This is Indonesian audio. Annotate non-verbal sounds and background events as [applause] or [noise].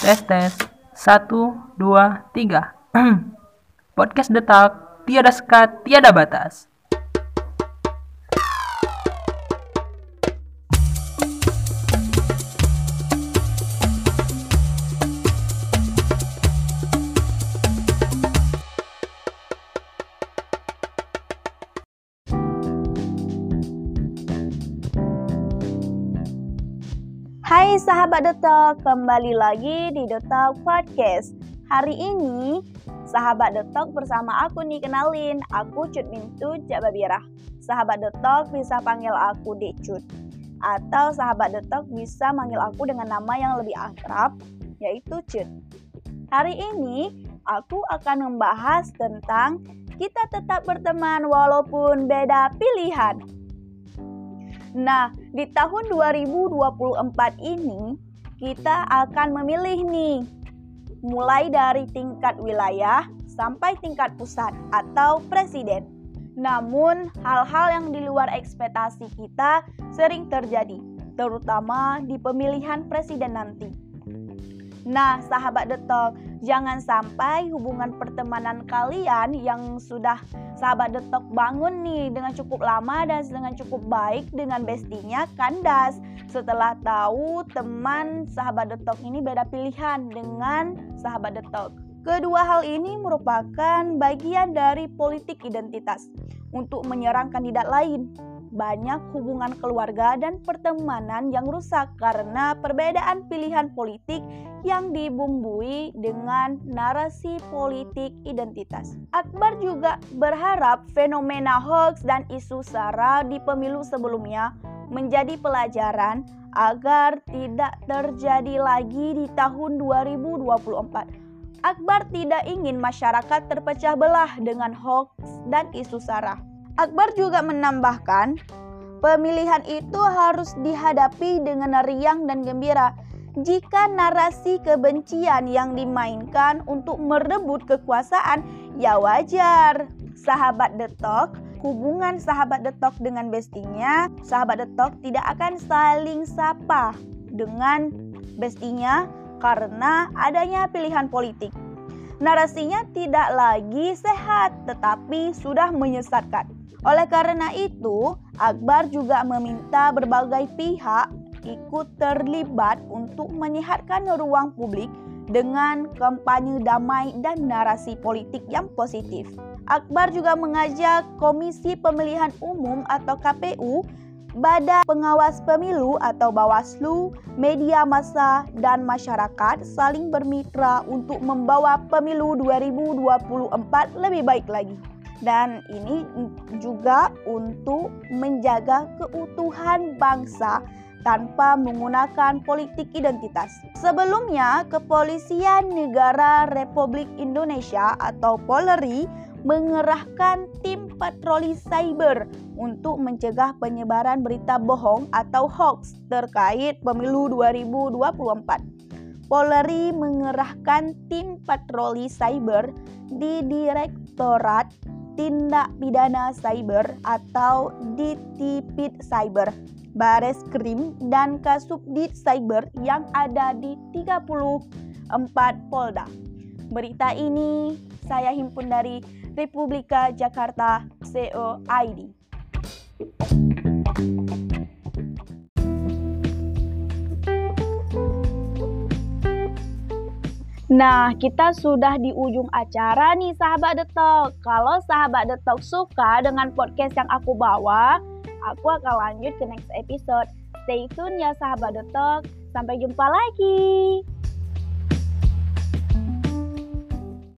Tes tes. Satu, dua, tiga. [clears throat] Podcast detak, tiada sekat, tiada batas. Hai sahabat Detok, kembali lagi di Detok Podcast. Hari ini sahabat Detok bersama aku nih kenalin, aku Cut Mintu Jababirah. Sahabat Detok bisa panggil aku Decut. Atau sahabat Detok bisa manggil aku dengan nama yang lebih akrab, yaitu Cut. Hari ini aku akan membahas tentang kita tetap berteman walaupun beda pilihan. Nah, di tahun 2024 ini kita akan memilih nih mulai dari tingkat wilayah sampai tingkat pusat atau presiden. Namun, hal-hal yang di luar ekspektasi kita sering terjadi, terutama di pemilihan presiden nanti. Nah, sahabat detok, jangan sampai hubungan pertemanan kalian yang sudah sahabat detok bangun nih dengan cukup lama dan dengan cukup baik dengan bestinya kandas setelah tahu teman sahabat detok ini beda pilihan dengan sahabat detok. Kedua hal ini merupakan bagian dari politik identitas untuk menyerang kandidat lain banyak hubungan keluarga dan pertemanan yang rusak karena perbedaan pilihan politik yang dibumbui dengan narasi politik identitas. Akbar juga berharap fenomena hoax dan isu sara di pemilu sebelumnya menjadi pelajaran agar tidak terjadi lagi di tahun 2024. Akbar tidak ingin masyarakat terpecah belah dengan hoax dan isu sara. Akbar juga menambahkan, pemilihan itu harus dihadapi dengan riang dan gembira. Jika narasi kebencian yang dimainkan untuk merebut kekuasaan, ya wajar. Sahabat detok, hubungan sahabat detok dengan bestinya, sahabat detok tidak akan saling sapa dengan bestinya karena adanya pilihan politik. Narasinya tidak lagi sehat, tetapi sudah menyesatkan. Oleh karena itu, Akbar juga meminta berbagai pihak ikut terlibat untuk menyehatkan ruang publik dengan kampanye damai dan narasi politik yang positif. Akbar juga mengajak Komisi Pemilihan Umum atau KPU, Badan Pengawas Pemilu atau Bawaslu, media massa, dan masyarakat saling bermitra untuk membawa pemilu 2024 lebih baik lagi dan ini juga untuk menjaga keutuhan bangsa tanpa menggunakan politik identitas. Sebelumnya, Kepolisian Negara Republik Indonesia atau Polri mengerahkan tim patroli cyber untuk mencegah penyebaran berita bohong atau hoax terkait pemilu 2024. Polri mengerahkan tim patroli cyber di Direktorat tindak pidana cyber atau DTPID Cyber, Bares Krim dan Kasubdit Cyber yang ada di 34 Polda. Berita ini saya himpun dari Republika Jakarta COID. Nah, kita sudah di ujung acara nih sahabat detok. Kalau sahabat detok suka dengan podcast yang aku bawa, aku akan lanjut ke next episode. Stay tune ya sahabat detok. Sampai jumpa lagi.